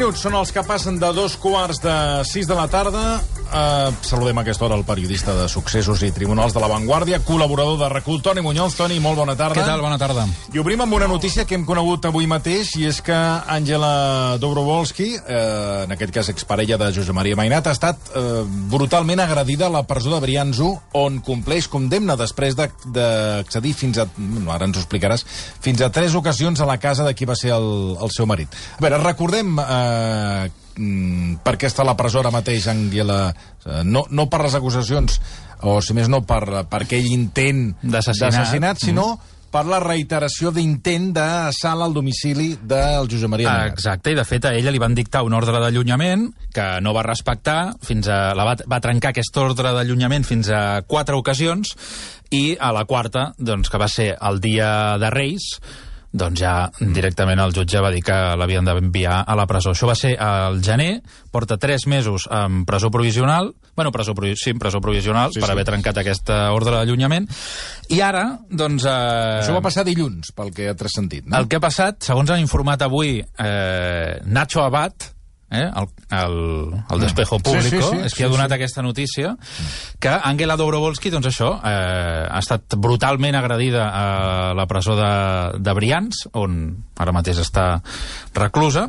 minuts són els que passen de dos quarts de sis de la tarda. Uh, saludem a aquesta hora el periodista de Successos i Tribunals de la Vanguardia, col·laborador de Recul, Toni Muñoz. Toni, molt bona tarda. Què tal? Bona tarda. I obrim amb una notícia que hem conegut avui mateix, i és que Àngela Dobrovolski, eh, en aquest cas exparella de Josep Maria Mainat, ha estat eh, brutalment agredida a la presó de Brianzo, on compleix condemna després d'accedir fins a... No, ara ens ho explicaràs, fins a tres ocasions a la casa de qui va ser el, el seu marit. A veure, recordem eh, mm, per què està a la presó ara mateix Angela, eh, no, no per les acusacions o si més no per, per aquell intent D'assassinat. d'assassinat, sinó per la reiteració d'intent d'assalt al domicili del Josep Maria Mainat. Exacte, i de fet a ella li van dictar un ordre d'allunyament que no va respectar, fins a, la va, va trencar aquest ordre d'allunyament fins a quatre ocasions, i a la quarta, doncs, que va ser el dia de Reis, doncs ja directament el jutge va dir que l'havien d'enviar a la presó. Això va ser al gener, porta tres mesos en presó provisional, bueno, presó, provi sí, presó provisional, Sí, per sí. haver trencat aquest eh, ordre d'allunyament, i ara, doncs... Eh, Això va passar dilluns, pel que ha transcentit. No? el que ha passat, segons ha informat avui eh, Nacho Abad, eh, el, el, el d'Espejo Sí, Público, sí, sí, és qui sí, ha donat sí. aquesta notícia, que Angela Dobrovolski, doncs això, eh, ha estat brutalment agredida a la presó de, de Brians, on ara mateix està reclusa,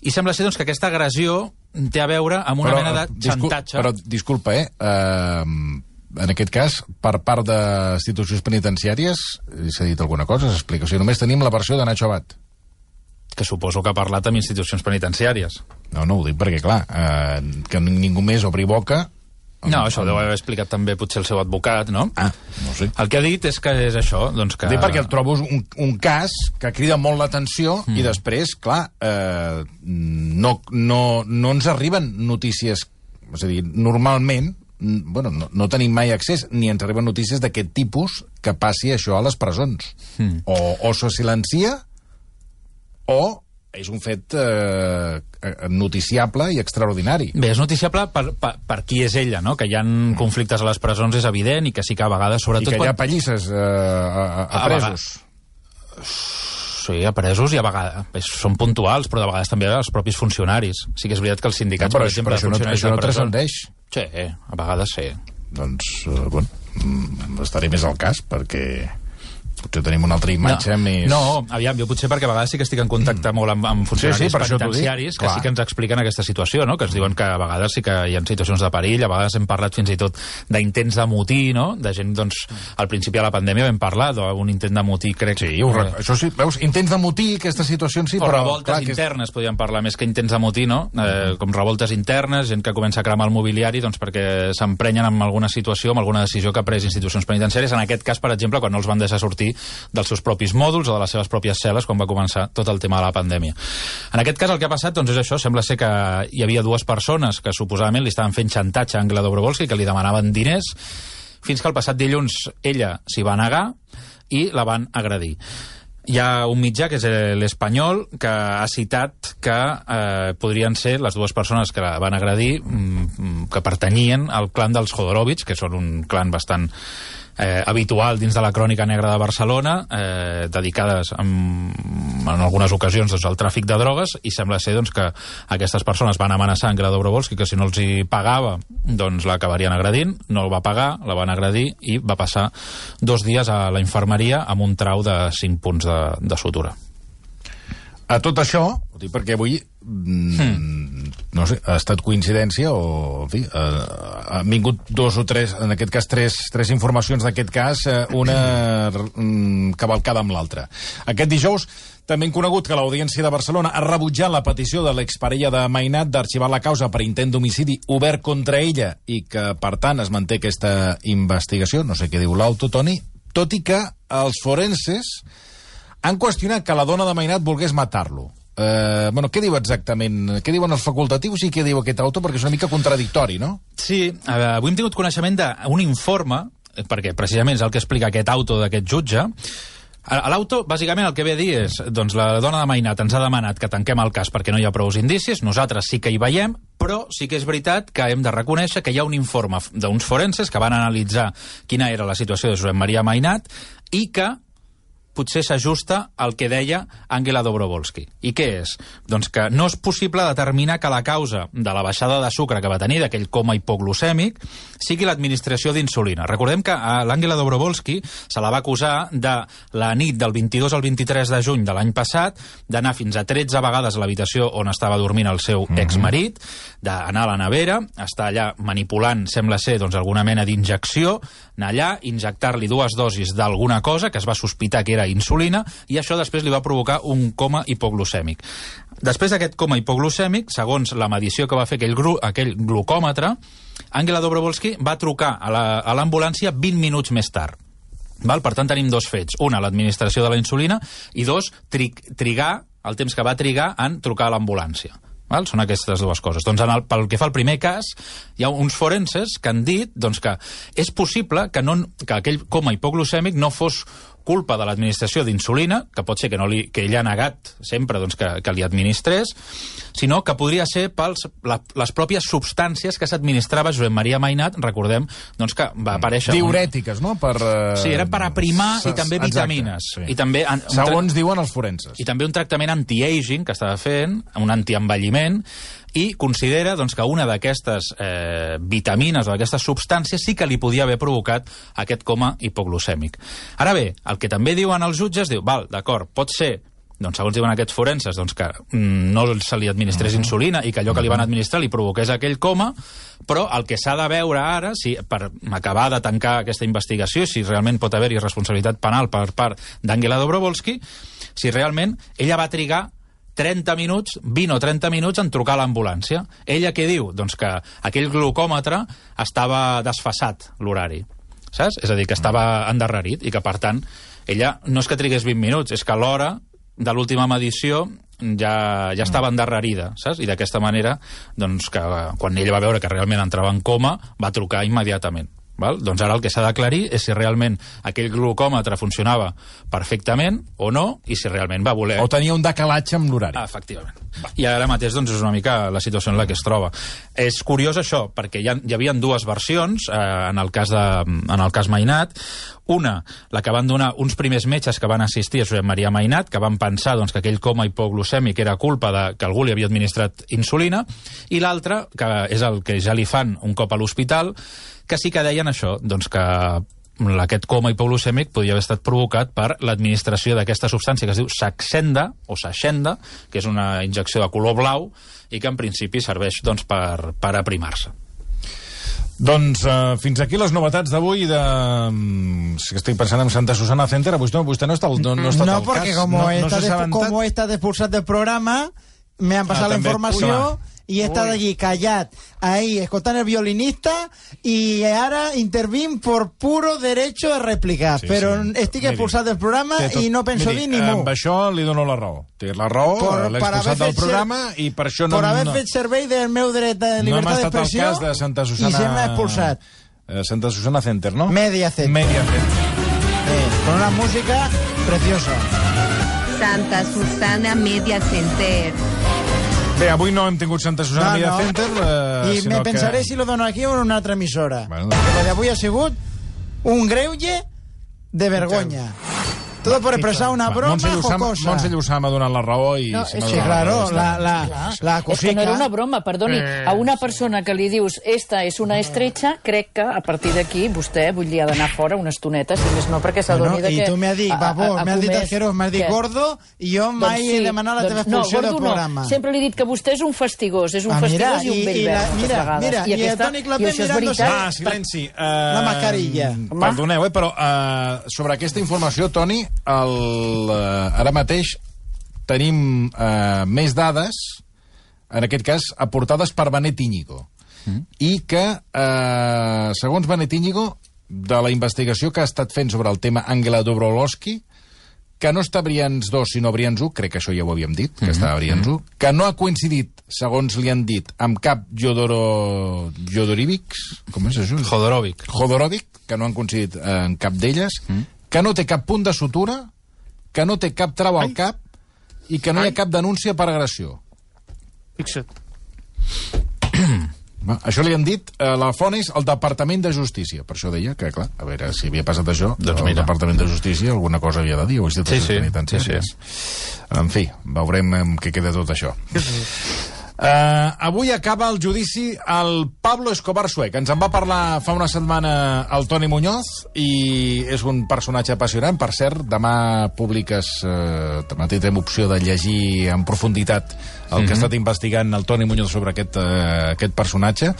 i sembla ser doncs, que aquesta agressió té a veure amb una mena de discul- xantatge. Però, disculpa, eh? Uh, en aquest cas, per part d'institucions penitenciàries, s'ha dit alguna cosa, s'explica. O sigui, només tenim la versió de Nacho Abad. Que suposo que ha parlat amb institucions penitenciàries. No, no ho dic perquè, clar, uh, que ningú més obri boca... No, això ho deu haver explicat també potser el seu advocat, no? Ah, no sé. El que ha dit és que és això, doncs que... Dic perquè el trobo un, un cas que crida molt l'atenció mm. i després, clar, eh, no, no, no ens arriben notícies... És a dir, normalment, bueno, no, no tenim mai accés, ni ens arriben notícies d'aquest tipus que passi això a les presons. Mm. O, o se silencia o és un fet eh, eh, noticiable i extraordinari. Bé, és noticiable per, per, per qui és ella, no? Que hi ha conflictes a les presons és evident i que sí que a vegades, I sobretot... que hi ha pallisses eh, a, a, a A presos. Sí, a presos i a vegades són puntuals, però de vegades també els propis funcionaris. Sí que és veritat que els sindicats, però, per exemple, però això no, això no transcendeix. Sí, a vegades sí. doncs, eh, bueno, mm, estaré més al cas, perquè potser tenim una altra imatge no, més... No, aviam, jo potser perquè a vegades sí que estic en contacte mm. molt amb, amb funcionaris Sí, sí, per penitenciaris que clar. sí que ens expliquen aquesta situació, no? que ens diuen que a vegades sí que hi ha situacions de perill, a vegades hem parlat fins i tot d'intents de motí, no? de gent, doncs, al principi de la pandèmia vam parlar d'un intent de motí, crec. Sí, ho, rec- això sí, veus, intents de motí, aquestes situacions sí, o però... revoltes clar, que internes, podríem parlar, més que intents de motí, no? Eh, com revoltes internes, gent que comença a cremar el mobiliari doncs perquè s'emprenyen amb alguna situació, amb alguna decisió que ha pres institucions penitenciàries. En aquest cas, per exemple, quan no els van deixar sortir dels seus propis mòduls o de les seves pròpies cel·les quan va començar tot el tema de la pandèmia. En aquest cas, el que ha passat doncs, és això. Sembla ser que hi havia dues persones que suposadament li estaven fent xantatge a Angela Dobrovolski, que li demanaven diners, fins que el passat dilluns ella s'hi va negar i la van agredir. Hi ha un mitjà, que és l'Espanyol, que ha citat que eh, podrien ser les dues persones que la van agredir mm, que pertanyien al clan dels Jodorowicz, que són un clan bastant eh, habitual dins de la crònica negra de Barcelona, eh, dedicades en, en algunes ocasions doncs, al tràfic de drogues, i sembla ser doncs, que aquestes persones van amenaçar Angela Dobrovolski que si no els hi pagava doncs l'acabarien agredint, no el va pagar, la van agredir i va passar dos dies a la infermeria amb un trau de 5 punts de, de sutura. A tot això, ho dic perquè avui, mm, no sé, ha estat coincidència o, en fi, eh, han vingut dos o tres, en aquest cas tres, tres informacions d'aquest cas, eh, una mm, cavalcada amb l'altra. Aquest dijous també hem conegut que l'Audiència de Barcelona ha rebutjat la petició de l'exparella de Mainat d'arxivar la causa per intent d'homicidi obert contra ella i que, per tant, es manté aquesta investigació, no sé què diu l'auto, Toni, tot i que els forenses han qüestionat que la dona de Mainat volgués matar-lo. Eh, bueno, què diu exactament? Què diuen els facultatius i què diu aquest auto? Perquè és una mica contradictori, no? Sí, eh, avui hem tingut coneixement d'un informe, eh, perquè precisament és el que explica aquest auto d'aquest jutge, l'auto, bàsicament, el que ve a dir és doncs la dona de Mainat ens ha demanat que tanquem el cas perquè no hi ha prou indicis, nosaltres sí que hi veiem, però sí que és veritat que hem de reconèixer que hi ha un informe d'uns forenses que van analitzar quina era la situació de Josep Maria Mainat i que potser s'ajusta al que deia Angela Dobrovolsky. I què és? Doncs que no és possible determinar que la causa de la baixada de sucre que va tenir, d'aquell coma hipoglucèmic, sigui l'administració d'insulina. Recordem que a l'Àngela Dobrovolsky se la va acusar de la nit del 22 al 23 de juny de l'any passat d'anar fins a 13 vegades a l'habitació on estava dormint el seu exmarit, d'anar a la nevera, estar allà manipulant, sembla ser, doncs, alguna mena d'injecció, anar allà, injectar-li dues dosis d'alguna cosa que es va sospitar que era insulina, i això després li va provocar un coma hipoglucèmic. Després d'aquest coma hipoglucèmic, segons la medició que va fer aquell, glu, aquell glucòmetre, Angela Dobrovolsky va trucar a la- l'ambulància 20 minuts més tard. Val? Per tant, tenim dos fets. Una, l'administració de la insulina, i dos, tri trigar, el temps que va trigar en trucar a l'ambulància. Val? Són aquestes dues coses. Doncs en el, pel que fa al primer cas, hi ha uns forenses que han dit doncs, que és possible que, no, que aquell coma hipoglucèmic no fos culpa de l'administració d'insulina, que pot ser que, no li, que ell ha negat sempre doncs, que, que li administrés, sinó que podria ser pels la, les pròpies substàncies que s'administrava Josep Maria Mainat, recordem doncs, que va aparèixer... un- Diurètiques, no? Per, eh, Sí, eren per aprimar i també exacte, vitamines. sí. I també un Segons diuen els forenses. i també un tractament anti-aging que estava fent, un antienvelliment, i considera doncs, que una d'aquestes eh, vitamines o d'aquestes substàncies sí que li podia haver provocat aquest coma hipoglucèmic. Ara bé, el que també diuen els jutges, diu, val, d'acord, pot ser doncs segons diuen aquests forenses, doncs que mm, no se li administrés insulina i que allò que li van administrar li provoqués aquell coma, però el que s'ha de veure ara, si, per acabar de tancar aquesta investigació, si realment pot haver-hi responsabilitat penal per part d'Angela Dobrovolsky, si realment ella va trigar 30 minuts, 20 o 30 minuts en trucar a l'ambulància. Ella què diu? Doncs que aquell glucòmetre estava desfasat, l'horari. Saps? És a dir, que estava endarrerit i que, per tant, ella no és que trigués 20 minuts, és que l'hora de l'última medició ja, ja estava endarrerida, saps? I d'aquesta manera, doncs, que quan ella va veure que realment entrava en coma, va trucar immediatament. Val? Doncs ara el que s'ha d'aclarir és si realment aquell glucòmetre funcionava perfectament o no, i si realment va voler... O tenia un decalatge amb l'horari. Ah, efectivament. I ara mateix doncs, és una mica la situació en la que es troba. És curiós això, perquè hi, ha, hi havia dues versions eh, en, el cas de, en el cas Mainat. Una, la que van donar uns primers metges que van assistir a Josep Maria Mainat, que van pensar doncs, que aquell coma hipoglucèmic era culpa de que algú li havia administrat insulina, i l'altra, que és el que ja li fan un cop a l'hospital, que sí que deien això, doncs que aquest coma hipoglucèmic podia haver estat provocat per l'administració d'aquesta substància que es diu Saxenda, o Saxenda, que és una injecció de color blau i que en principi serveix doncs, per, per aprimar-se. Doncs uh, fins aquí les novetats d'avui de... mm, que estic pensant en Santa Susana Center. Vostè, vostè no està, al- no, no està No, al porque cas. como, no, no está s'ha de, assabentat. como está expulsado del programa, me han pasado Ah, la información y he estado allí callat, ahí, escoltant el violinista y ahora intervin por puro derecho de replicar. Sí, pero sí. estic Miri, expulsat del programa tot- y no penso Miri, dir ni mu. Amb això li dono la raó. Té la raó, Por- l'he per expulsat del fet ser- programa i per això no... por haver no, fet servei del meu dret de no llibertat estat cas de Santa Susana... i se m'ha expulsat. Eh, Santa Susana Center, no? Media Center. Media Center. Eh, con una música preciosa. Santa Susana Media Center. Bé, avui no hem tingut Santa Susana Media Center, eh, I me pensaré que... si lo dono aquí o en una altra emissora. Bueno. Bueno. Perquè d'avui ha sigut un greuge de vergonya. Todo por expresar una broma Montse Llussà, jocosa. Montse Llussà m'ha donat la raó i... No, si és m'ha Sí, donat claro, raó, la, està. la, la És que no cosica... era una broma, perdoni. A una persona que li dius esta és una estretxa, crec que a partir d'aquí vostè, vull ha d'anar fora una estoneta, si més no, perquè s'adoni Bueno, de I que... tu m'has dit, babó, ha m'has dit asquerós, m'has dit gordo, i jo mai Doncs he demanat la teva doncs no, expulsió del gordo programa. No. Sempre li he dit que vostè és un fastigós, és un Ah, mira, fastigós i un i- vell i la- verd, mira, mira, i el aquesta, Toni Clapé i és mirándose- veritat. Ah, silenci. Uh, La mascarilla. Perdoneu, eh, però uh, sobre aquesta informació, Toni, el, uh, ara mateix tenim uh, més dades, en aquest cas, aportades per Benet Íñigo. Mm. I que, uh, segons Benet Íñigo, de la investigació que ha estat fent sobre el tema Angela Dobrolowski, que no està Brians 2 sinó Brians 1, crec que això ja ho havíem dit, que mm -hmm. estava Brians 1, que no ha coincidit, segons li han dit, amb cap Jodoro... Jodorivics, com és això? Jodorovic. Jodorovic, que no han coincidit eh, en cap d'elles, mm. Que no té cap punt de sutura, que no té cap trau al cap i que no hi ha cap denúncia per agressió. Fixa't. Va, això li han dit, eh, la font és el Departament de Justícia. Per això deia que, clar, a veure si havia passat això, Doncs el. Departament de Justícia alguna cosa havia de dir, o Sí, sí, penitenciàries. sí, En fi, veurem en què queda tot això. Uh, avui acaba el judici al Pablo Escobar suec. Ens en va parlar fa una setmana el Toni Muñoz i és un personatge apassionant. Per cert, demà publiques, uh, demà tindrem opció de llegir en profunditat el que ha estat investigant el Toni Muñoz sobre aquest, uh, aquest personatge.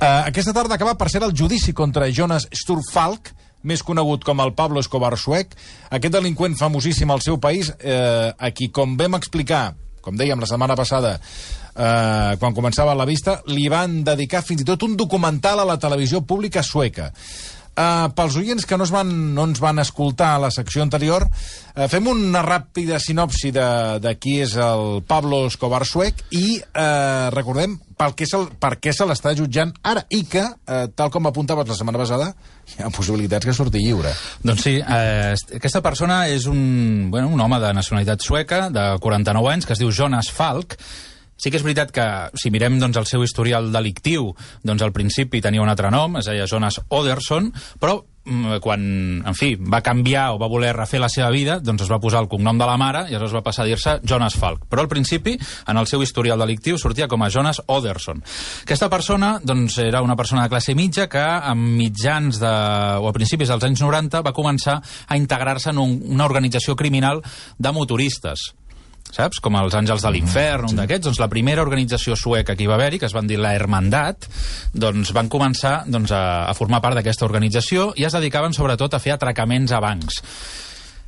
Uh, aquesta tarda acaba, per cert, el judici contra Jonas Sturfalk, més conegut com el Pablo Escobar suec, aquest delinqüent famosíssim al seu país, eh, a qui, com vam explicar, com dèiem la setmana passada, eh, quan començava la vista, li van dedicar fins i tot un documental a la televisió pública sueca. Uh, pels oients que no, es van, no ens van escoltar a la secció anterior, uh, fem una ràpida sinopsi de, de qui és el Pablo Escobar suec i uh, recordem pel què se, per què se l'està jutjant ara i que, uh, tal com apuntaves la setmana passada, hi ha possibilitats que surti lliure. Doncs sí, eh, aquesta persona és un, bueno, un home de nacionalitat sueca, de 49 anys, que es diu Jonas Falk, Sí que és veritat que, si mirem doncs, el seu historial delictiu, doncs al principi tenia un altre nom, es deia Jonas Oderson, però mm, quan, en fi, va canviar o va voler refer la seva vida, doncs es va posar el cognom de la mare i aleshores va passar a dir-se Jonas Falk. Però al principi, en el seu historial delictiu, sortia com a Jonas Oderson. Aquesta persona, doncs, era una persona de classe mitja que a mitjans de, o a principis dels anys 90 va començar a integrar-se en un, una organització criminal de motoristes saps? Com els Àngels de l'Infern, un d'aquests. Doncs la primera organització sueca que hi va haver-hi, que es van dir la Hermandat, doncs van començar doncs, a, a formar part d'aquesta organització i es dedicaven sobretot a fer atracaments a bancs.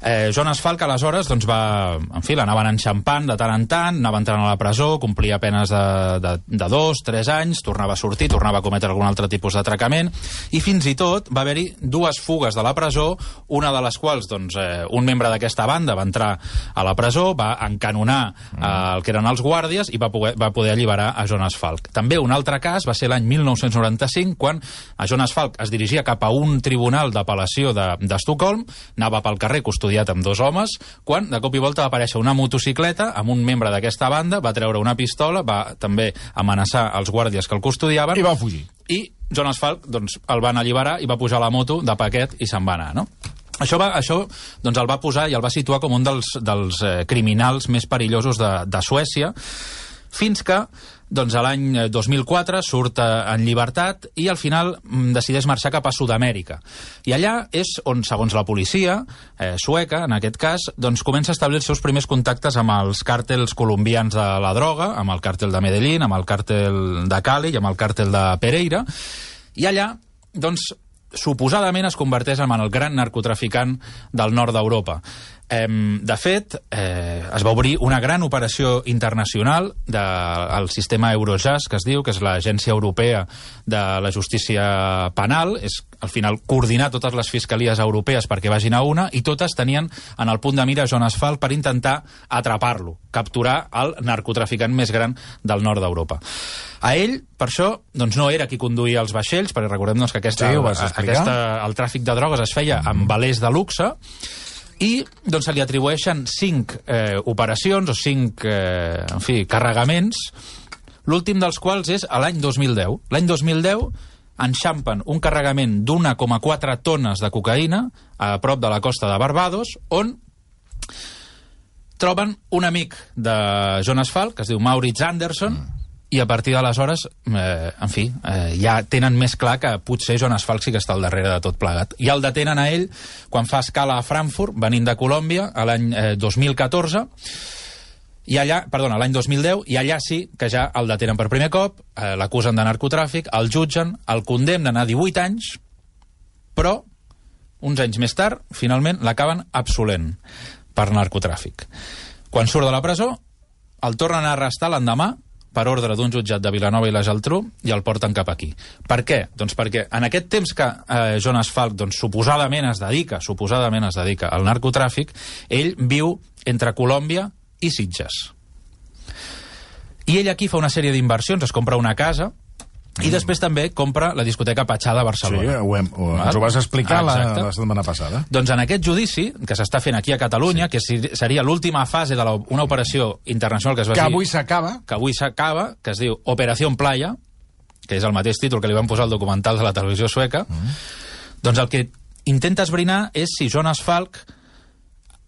Eh, Jonas Falk, aleshores, doncs va... En fi, l'anaven enxampant de tant en tant, anava entrant a la presó, complia penes de, de, de dos, tres anys, tornava a sortir, tornava a cometre algun altre tipus d'atracament, i fins i tot va haver-hi dues fugues de la presó, una de les quals, doncs, eh, un membre d'aquesta banda va entrar a la presó, va encanonar eh, el que eren els guàrdies i va poder, va poder alliberar a Jonas Falk. També un altre cas va ser l'any 1995, quan a Jonas Falk es dirigia cap a un tribunal d'apel·lació d'Estocolm, de, anava pel carrer custodiat amb dos homes, quan de cop i volta va aparèixer una motocicleta amb un membre d'aquesta banda, va treure una pistola, va també amenaçar els guàrdies que el custodiaven... I va fugir. I Jonas Falk doncs, el van alliberar i va pujar a la moto de paquet i se'n va anar, no? Això, va, això doncs el va posar i el va situar com un dels, dels eh, criminals més perillosos de, de Suècia, fins que doncs, l'any 2004 surt eh, en llibertat i al final mm, decideix marxar cap a Sud-amèrica. I allà és on, segons la policia eh, sueca, en aquest cas, doncs comença a establir els seus primers contactes amb els càrtels colombians de la droga, amb el càrtel de Medellín, amb el càrtel de Cali i amb el càrtel de Pereira, i allà, doncs, suposadament es converteix en el gran narcotraficant del nord d'Europa. Eh, de fet, eh, es va obrir una gran operació internacional del sistema Eurojust, que es diu, que és l'Agència Europea de la Justícia Penal, és al final coordinar totes les fiscalies europees perquè vagin a una, i totes tenien en el punt de mira Jonas Falk per intentar atrapar-lo, capturar el narcotraficant més gran del nord d'Europa. A ell, per això, doncs no era qui conduïa els vaixells, perquè recordem doncs, que aquesta, Sí, aquesta, el tràfic de drogues es feia amb velers de luxe, i doncs, se li atribueixen cinc eh, operacions o cinc eh, en fi, carregaments, l'últim dels quals és a l'any 2010. L'any 2010 enxampen un carregament d'1,4 tones de cocaïna a prop de la costa de Barbados, on troben un amic de Jonas Falk, que es diu Maurits Anderson, mm. I a partir d'aleshores, eh, en fi, eh, ja tenen més clar que potser Jonas Falk sí que està al darrere de tot plegat. I el detenen a ell quan fa escala a Frankfurt, venint de Colòmbia, a l'any eh, 2014, i allà, perdona, l'any 2010, i allà sí que ja el detenen per primer cop, eh, l'acusen de narcotràfic, el jutgen, el condemnen a 18 anys, però uns anys més tard, finalment, l'acaben absolent per narcotràfic. Quan surt de la presó, el tornen a arrestar l'endemà per ordre d'un jutjat de Vilanova i la Geltrú i el porten cap aquí. Per què? Doncs perquè en aquest temps que eh, Jonas Falk doncs, suposadament es dedica, suposadament es dedica al narcotràfic, ell viu entre Colòmbia i Sitges. I ell aquí fa una sèrie d'inversions, es compra una casa, i després també compra la discoteca Patxà de Sí, Barcelona. ho hem, ho, ens ho vas explicar la, Exacte. la setmana passada. Doncs en aquest judici, que s'està fent aquí a Catalunya, sí. que seria l'última fase d'una operació internacional que es va Que dir... avui s'acaba. que avui s'acaba, que es diu Operació Playa, que és el mateix títol que li van posar al documental de la televisió sueca, mm. doncs el que intenta esbrinar és si Jonas Falk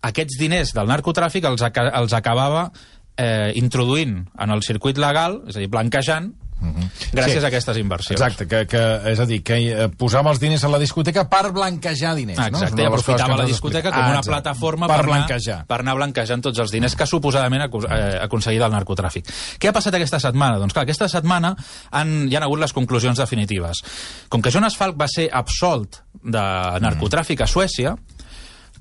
aquests diners del narcotràfic els, els acabava eh, introduint en el circuit legal, és a dir, blanquejant, -huh. gràcies Sí. a aquestes inversions. Exacte, que, que, és a dir, que eh, posàvem els diners a la discoteca per blanquejar diners, no? Exacte, una i aprofitava la discoteca com una exacte. plataforma per, per, blanquejar. anar, per anar blanquejant tots els diners que suposadament acus, eh, aconseguia del narcotràfic. Què ha passat aquesta setmana? Doncs clar, aquesta setmana han, hi han hagut les conclusions definitives. Com que Jonas Falk va ser absolt de narcotràfic a Suècia,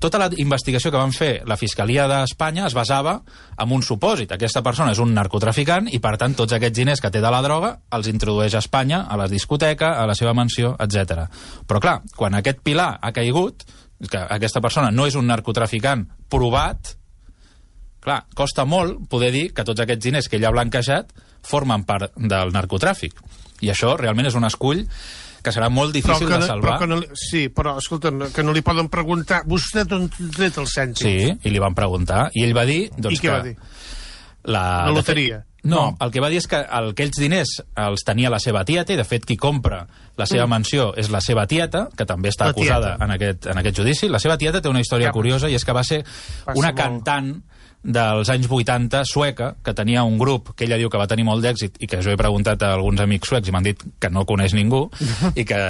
tota la investigació que van fer la Fiscalia d'Espanya es basava en un supòsit. Aquesta persona és un narcotraficant i, per tant, tots aquests diners que té de la droga els introdueix a Espanya, a la discoteca, a la seva mansió, etc. Però, clar, quan aquest pilar ha caigut, que aquesta persona no és un narcotraficant provat, clar, costa molt poder dir que tots aquests diners que ell ha blanquejat formen part del narcotràfic. I això realment és un escull que serà molt difícil que de no, salvar. però que no, li- sí, però, escolta, no- que no li poden preguntar vostè d'on tret el cèntim? Sí, i li van preguntar. I ell va dir... Doncs, I què que va dir? La, La loteria. Fet, no, el que va dir és que el, aquells diners els tenia la seva tieta, i de fet qui compra la seva mansió és la seva tieta, que també està La acusada tieta. en aquest, en aquest judici. La seva tieta té una història Ja, curiosa, i és que va ser passa una molt. cantant dels anys 80 sueca, que tenia un grup que ella diu que va tenir molt d'èxit i que jo he preguntat a alguns amics suecs i m'han dit que no coneix ningú i que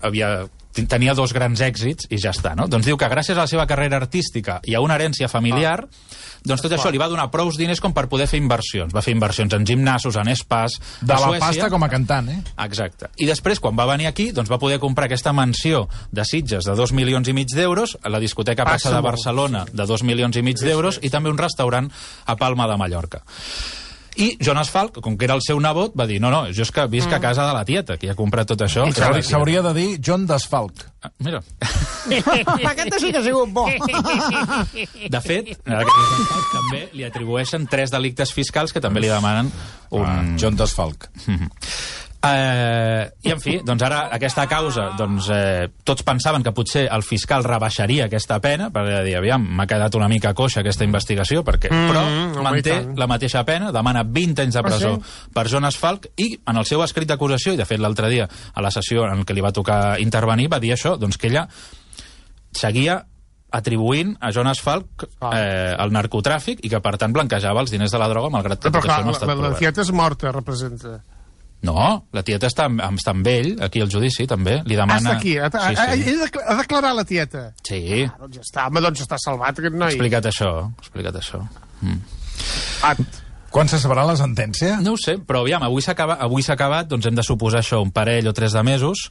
havia tenia dos grans èxits i ja està, no? Doncs diu que gràcies a la seva carrera artística i a una herència familiar, doncs tot això li va donar prous diners com per poder fer inversions. Va fer inversions en gimnasos, en spas, De la Suècia. pasta com a cantant, eh? Exacte. I després, quan va venir aquí, doncs va poder comprar aquesta mansió de Sitges de 2 milions i mig d'euros, la discoteca Passa Plaça de. Barcelona de 2 milions i mig d'euros, i també un restaurant a Palma de Mallorca. I Jonas Falk, com que era el seu nebot, va dir, no, no, jo és que visc a casa de la tieta, que ha comprat tot això. S'hauria- tieta." S'hauria de dir John Desfalc. Ah, Mira, Aquest sí que ha sigut bo. de fet, Falk també li atribueixen tres delictes fiscals que també li demanen un, Ah, John Desfalc. Eh, I, en fi, doncs ara aquesta causa, doncs eh, tots pensaven que potser el fiscal rebaixaria aquesta pena, perquè dir, aviam, m'ha quedat una mica coixa aquesta investigació, perquè, mm, però manté tant. la mateixa pena, demana 20 anys de presó sí? per Jonas Falk, i en el seu escrit d'acusació, i de fet l'altre dia, a la sessió en què li va tocar intervenir, va dir això, doncs que ella seguia atribuint a Jonas Falk eh, el narcotràfic i que, per tant, blanquejava els diners de la droga, malgrat que Però tot clar, això no ha la, estat la, la provat. tieta és morta, representa. No, la tieta està, amb- està amb ell, aquí al judici, també. Li Ah, demana... està aquí. Ha, ha, Sí, ha, sí. ha, ha declarat la tieta. sí. Ah, doncs ja està, home, doncs està salvat aquest noi. explicat això, explicat això. Ah, Quan se sabrà la sentència? No ho sé, però aviam, avui s'ha acaba, avui s'ha acabat, doncs hem de suposar això, un parell o tres de mesos.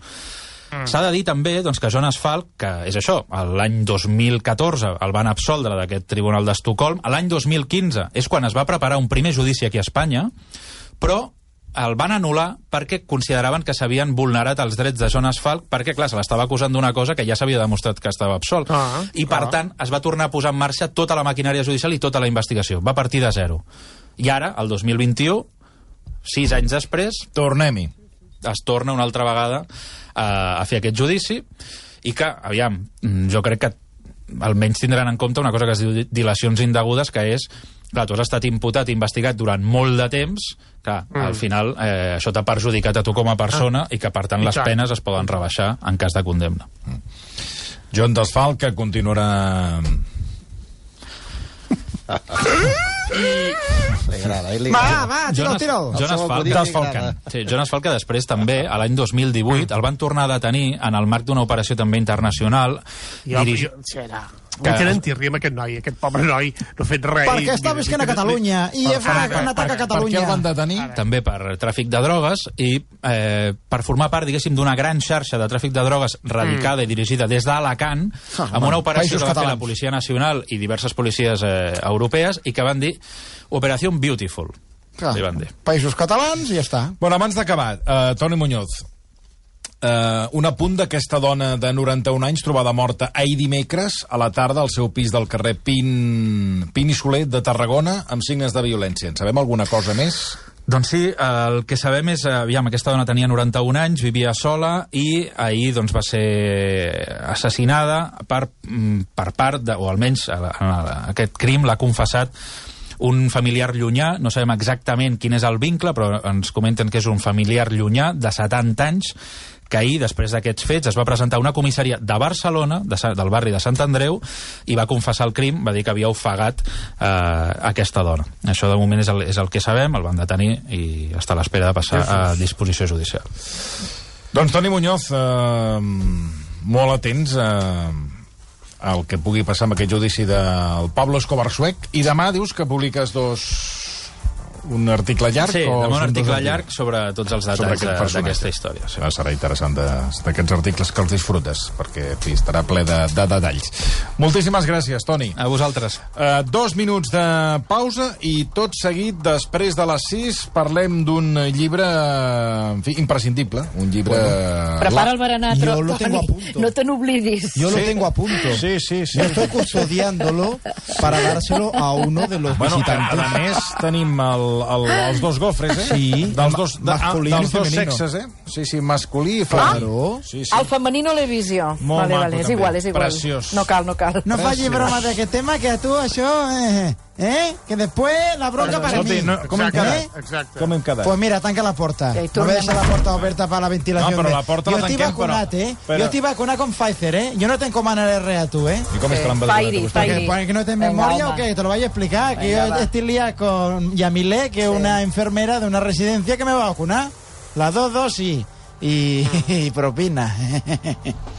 Mm. S'ha de dir també doncs, que Jonas Falk, que és això, l'any 2014 el van absoldre d'aquest tribunal d'Estocolm, l'any 2015 és quan es va preparar un primer judici aquí a Espanya, però el van anul·lar perquè consideraven que s'havien vulnerat els drets de Jonas Falk, perquè, clar, se l'estava acusant d'una cosa que ja s'havia demostrat que estava absolt. Ah, I, per clar. tant, es va tornar a posar en marxa tota la maquinària judicial i tota la investigació. Va partir de zero. I ara, el 2021, sis anys després, Tornem-hi. es torna una altra vegada eh, a fer aquest judici i que, aviam, jo crec que almenys tindran en compte una cosa que es diu dilacions indegudes, que és clar, tu has estat imputat i investigat durant molt de temps, que mm. al final eh, això t'ha perjudicat a tu com a persona ah. i que, per tant, I les tant. penes es poden rebaixar en cas de condemna. John Desfalc, que continuarà... Li Va, va, tiro, tiro. Jonas Desfalcant. agrada. Sí, Jonas que després també, a l'any 2018, el van tornar a detenir en el marc d'una operació també internacional. jo, dirigi- jo, sí, Que- Que... tenen tirri amb aquest noi, aquest pobre noi, no ha fet res. Perquè està visquent a Catalunya i Per- per- per- un atac a Per què Catalunya. el van detenir? també per tràfic de drogues i eh, per formar part, diguéssim, d'una gran xarxa de tràfic de drogues radicada i dirigida des d'Alacant, Ah, amb una operació que va fer la. Policia Nacional i diverses policies eh, europees i que van dir Operació Beautiful. Clar, Li van dir. Països catalans i ja està. Bueno, abans d'acabar, uh, Toni Muñoz, uh, un apunt d'aquesta dona de 91 anys trobada morta ahir dimecres a la tarda al seu pis del carrer Pin, Pin i Soler de Tarragona amb signes de violència. En sabem alguna cosa més? Doncs sí, el que sabem és, eh, aviam, aquesta dona tenia 91 anys, vivia sola i ahir doncs, va ser assassinada per, mm, per part, de, o almenys eh, en aquest crim l'ha confessat un familiar llunyà, no sabem exactament quin és el vincle, però ens comenten que és un familiar llunyà de 70 anys que ahir, després d'aquests fets, es va presentar a una comissaria de Barcelona, de, del barri de Sant Andreu, i va confessar el crim, va dir que havia ofegat eh, aquesta dona. Això de moment és el, és el que sabem, el van detenir i està a l'espera de passar a disposició judicial. Doncs Toni Muñoz, eh, molt atents eh, al que pugui passar amb aquest judici del Pablo Escobar suec. I demà dius que publiques dos... un article llarg? Sí, o demà un article llarg sobre tots els detalls d'aquesta història. Sí. Ah, serà interessant de- d'aquests articles que els disfrutes, perquè fi, estarà ple de, de detalls. Moltíssimes gràcies, Toni. A vosaltres. Uh, dos minuts de pausa i tot seguit, després de les 6, parlem d'un llibre eh, en fi, imprescindible. Un llibre... Prepara el berenar, Yo Tro- lo tengo a Toni. punto. No te n'oblidis. Yo lo tengo a punto. Sí, sí, sí. Yo estoy custodiándolo para dárselo a uno de los Bueno, a, visitantes. a més, tenim el, el, els dos gofres, eh? Sí, dels dos, de, masculí dels dos sexes, eh? Sí, sí, masculí i femení. Claro. Sí, sí. El femení no l'he vist jo. Molt vale, maco, vale, és també. igual, és igual. Preciós. No cal, no cal. No facis broma d'aquest tema, que tu això... Eh, eh? Que després la bronca para Escolti, mí. no, com hem quedat? exacte. Com hem quedat? Pues mira, tanca la puerta. Ja No deixa la porta oberta para la ventilación. No, però la porta Yo la estoy tanquem, vacunat, però- eh? però- Yo estoy vacunat con Pfizer, eh? Yo no tengo manera a tu, eh? I com és que l'han vacunat a? Fairi. Que, pues, que no memoria home. o qué? Te lo a explicar. Que Venga, yo va. estoy liada con Yamile, que es una enfermera de una residencia que me va a vacunar. Las dos dosis. Y, y propina.